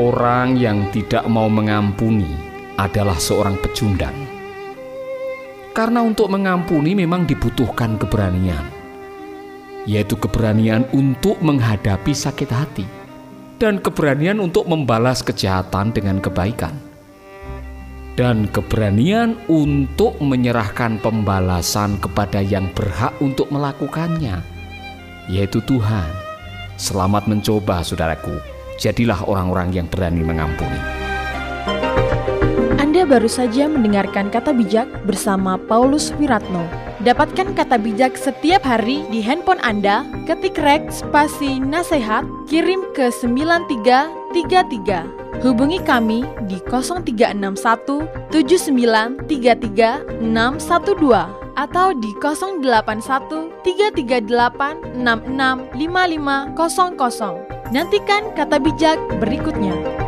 orang yang tidak mau mengampuni adalah seorang pecundang. Karena untuk mengampuni memang dibutuhkan keberanian, yaitu keberanian untuk menghadapi sakit hati dan keberanian untuk membalas kejahatan dengan kebaikan, dan keberanian untuk menyerahkan pembalasan kepada yang berhak untuk melakukannya, yaitu Tuhan. Selamat mencoba, saudaraku. Jadilah orang-orang yang berani mengampuni. Anda baru saja mendengarkan kata bijak bersama Paulus Wiratno. Dapatkan kata bijak setiap hari di handphone Anda, ketik rek spasi nasihat, kirim ke 9333. Hubungi kami di 0361 7933 612 atau di 081 338 665500. Nantikan kata bijak berikutnya.